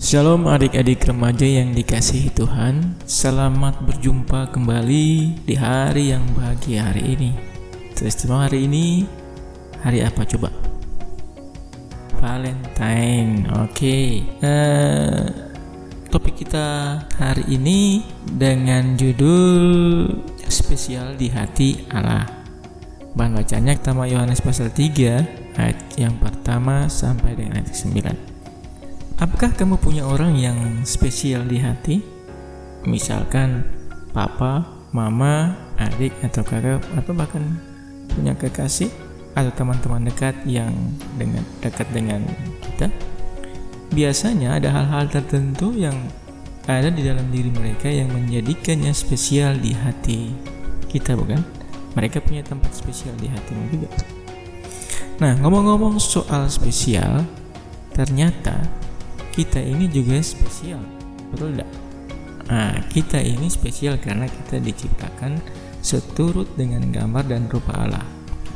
Shalom adik-adik remaja yang dikasihi Tuhan Selamat berjumpa kembali di hari yang bahagia hari ini Teristimewa hari ini Hari apa coba? Valentine Oke okay. uh, eh, Topik kita hari ini Dengan judul Spesial di hati Allah Bahan bacanya Tama Yohanes pasal 3 Ayat yang pertama sampai dengan ayat 9 Apakah kamu punya orang yang spesial di hati? Misalkan papa, mama, adik atau kakak atau bahkan punya kekasih atau teman-teman dekat yang dengan dekat dengan kita. Biasanya ada hal-hal tertentu yang ada di dalam diri mereka yang menjadikannya spesial di hati kita, bukan? Mereka punya tempat spesial di hatimu juga. Nah, ngomong-ngomong soal spesial, ternyata kita ini juga spesial betul tidak nah kita ini spesial karena kita diciptakan seturut dengan gambar dan rupa Allah.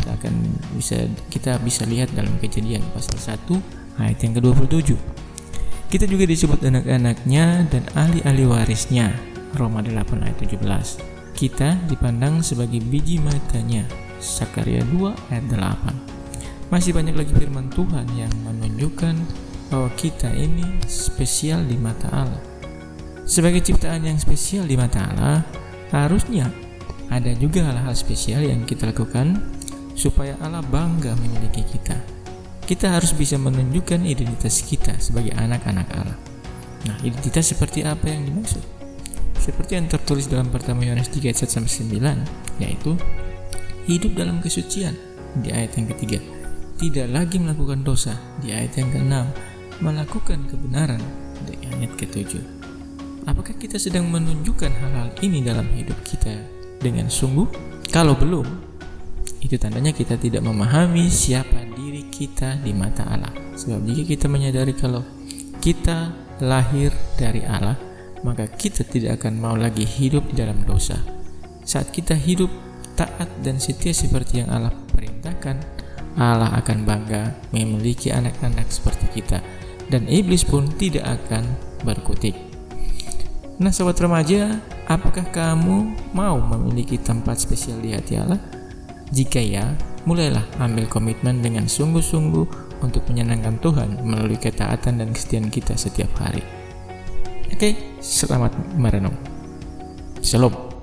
Kita akan bisa kita bisa lihat dalam kejadian pasal 1 ayat yang ke-27 kita juga disebut anak-anaknya dan ahli-ahli warisnya. Roma 8 ayat 17 kita dipandang sebagai biji matanya. Sakaria 2 ayat 8 masih banyak lagi firman Tuhan yang menunjukkan bahwa kita ini spesial di mata Allah. Sebagai ciptaan yang spesial di mata Allah, harusnya ada juga hal-hal spesial yang kita lakukan supaya Allah bangga memiliki kita. Kita harus bisa menunjukkan identitas kita sebagai anak-anak Allah. Nah, identitas seperti apa yang dimaksud? Seperti yang tertulis dalam pertama Yohanes 3 ayat 1 9, yaitu hidup dalam kesucian di ayat yang ketiga, tidak lagi melakukan dosa di ayat yang keenam, melakukan kebenaran di ayat ketujuh. Apakah kita sedang menunjukkan hal-hal ini dalam hidup kita dengan sungguh? Kalau belum, itu tandanya kita tidak memahami siapa diri kita di mata Allah. Sebab jika kita menyadari kalau kita lahir dari Allah, maka kita tidak akan mau lagi hidup di dalam dosa. Saat kita hidup taat dan setia seperti yang Allah perintahkan, Allah akan bangga memiliki anak-anak seperti kita dan iblis pun tidak akan berkutik. Nah, sobat remaja, apakah kamu mau memiliki tempat spesial di hati Allah? Jika ya, mulailah ambil komitmen dengan sungguh-sungguh untuk menyenangkan Tuhan melalui ketaatan dan kesetiaan kita setiap hari. Oke, selamat merenung. Shalom.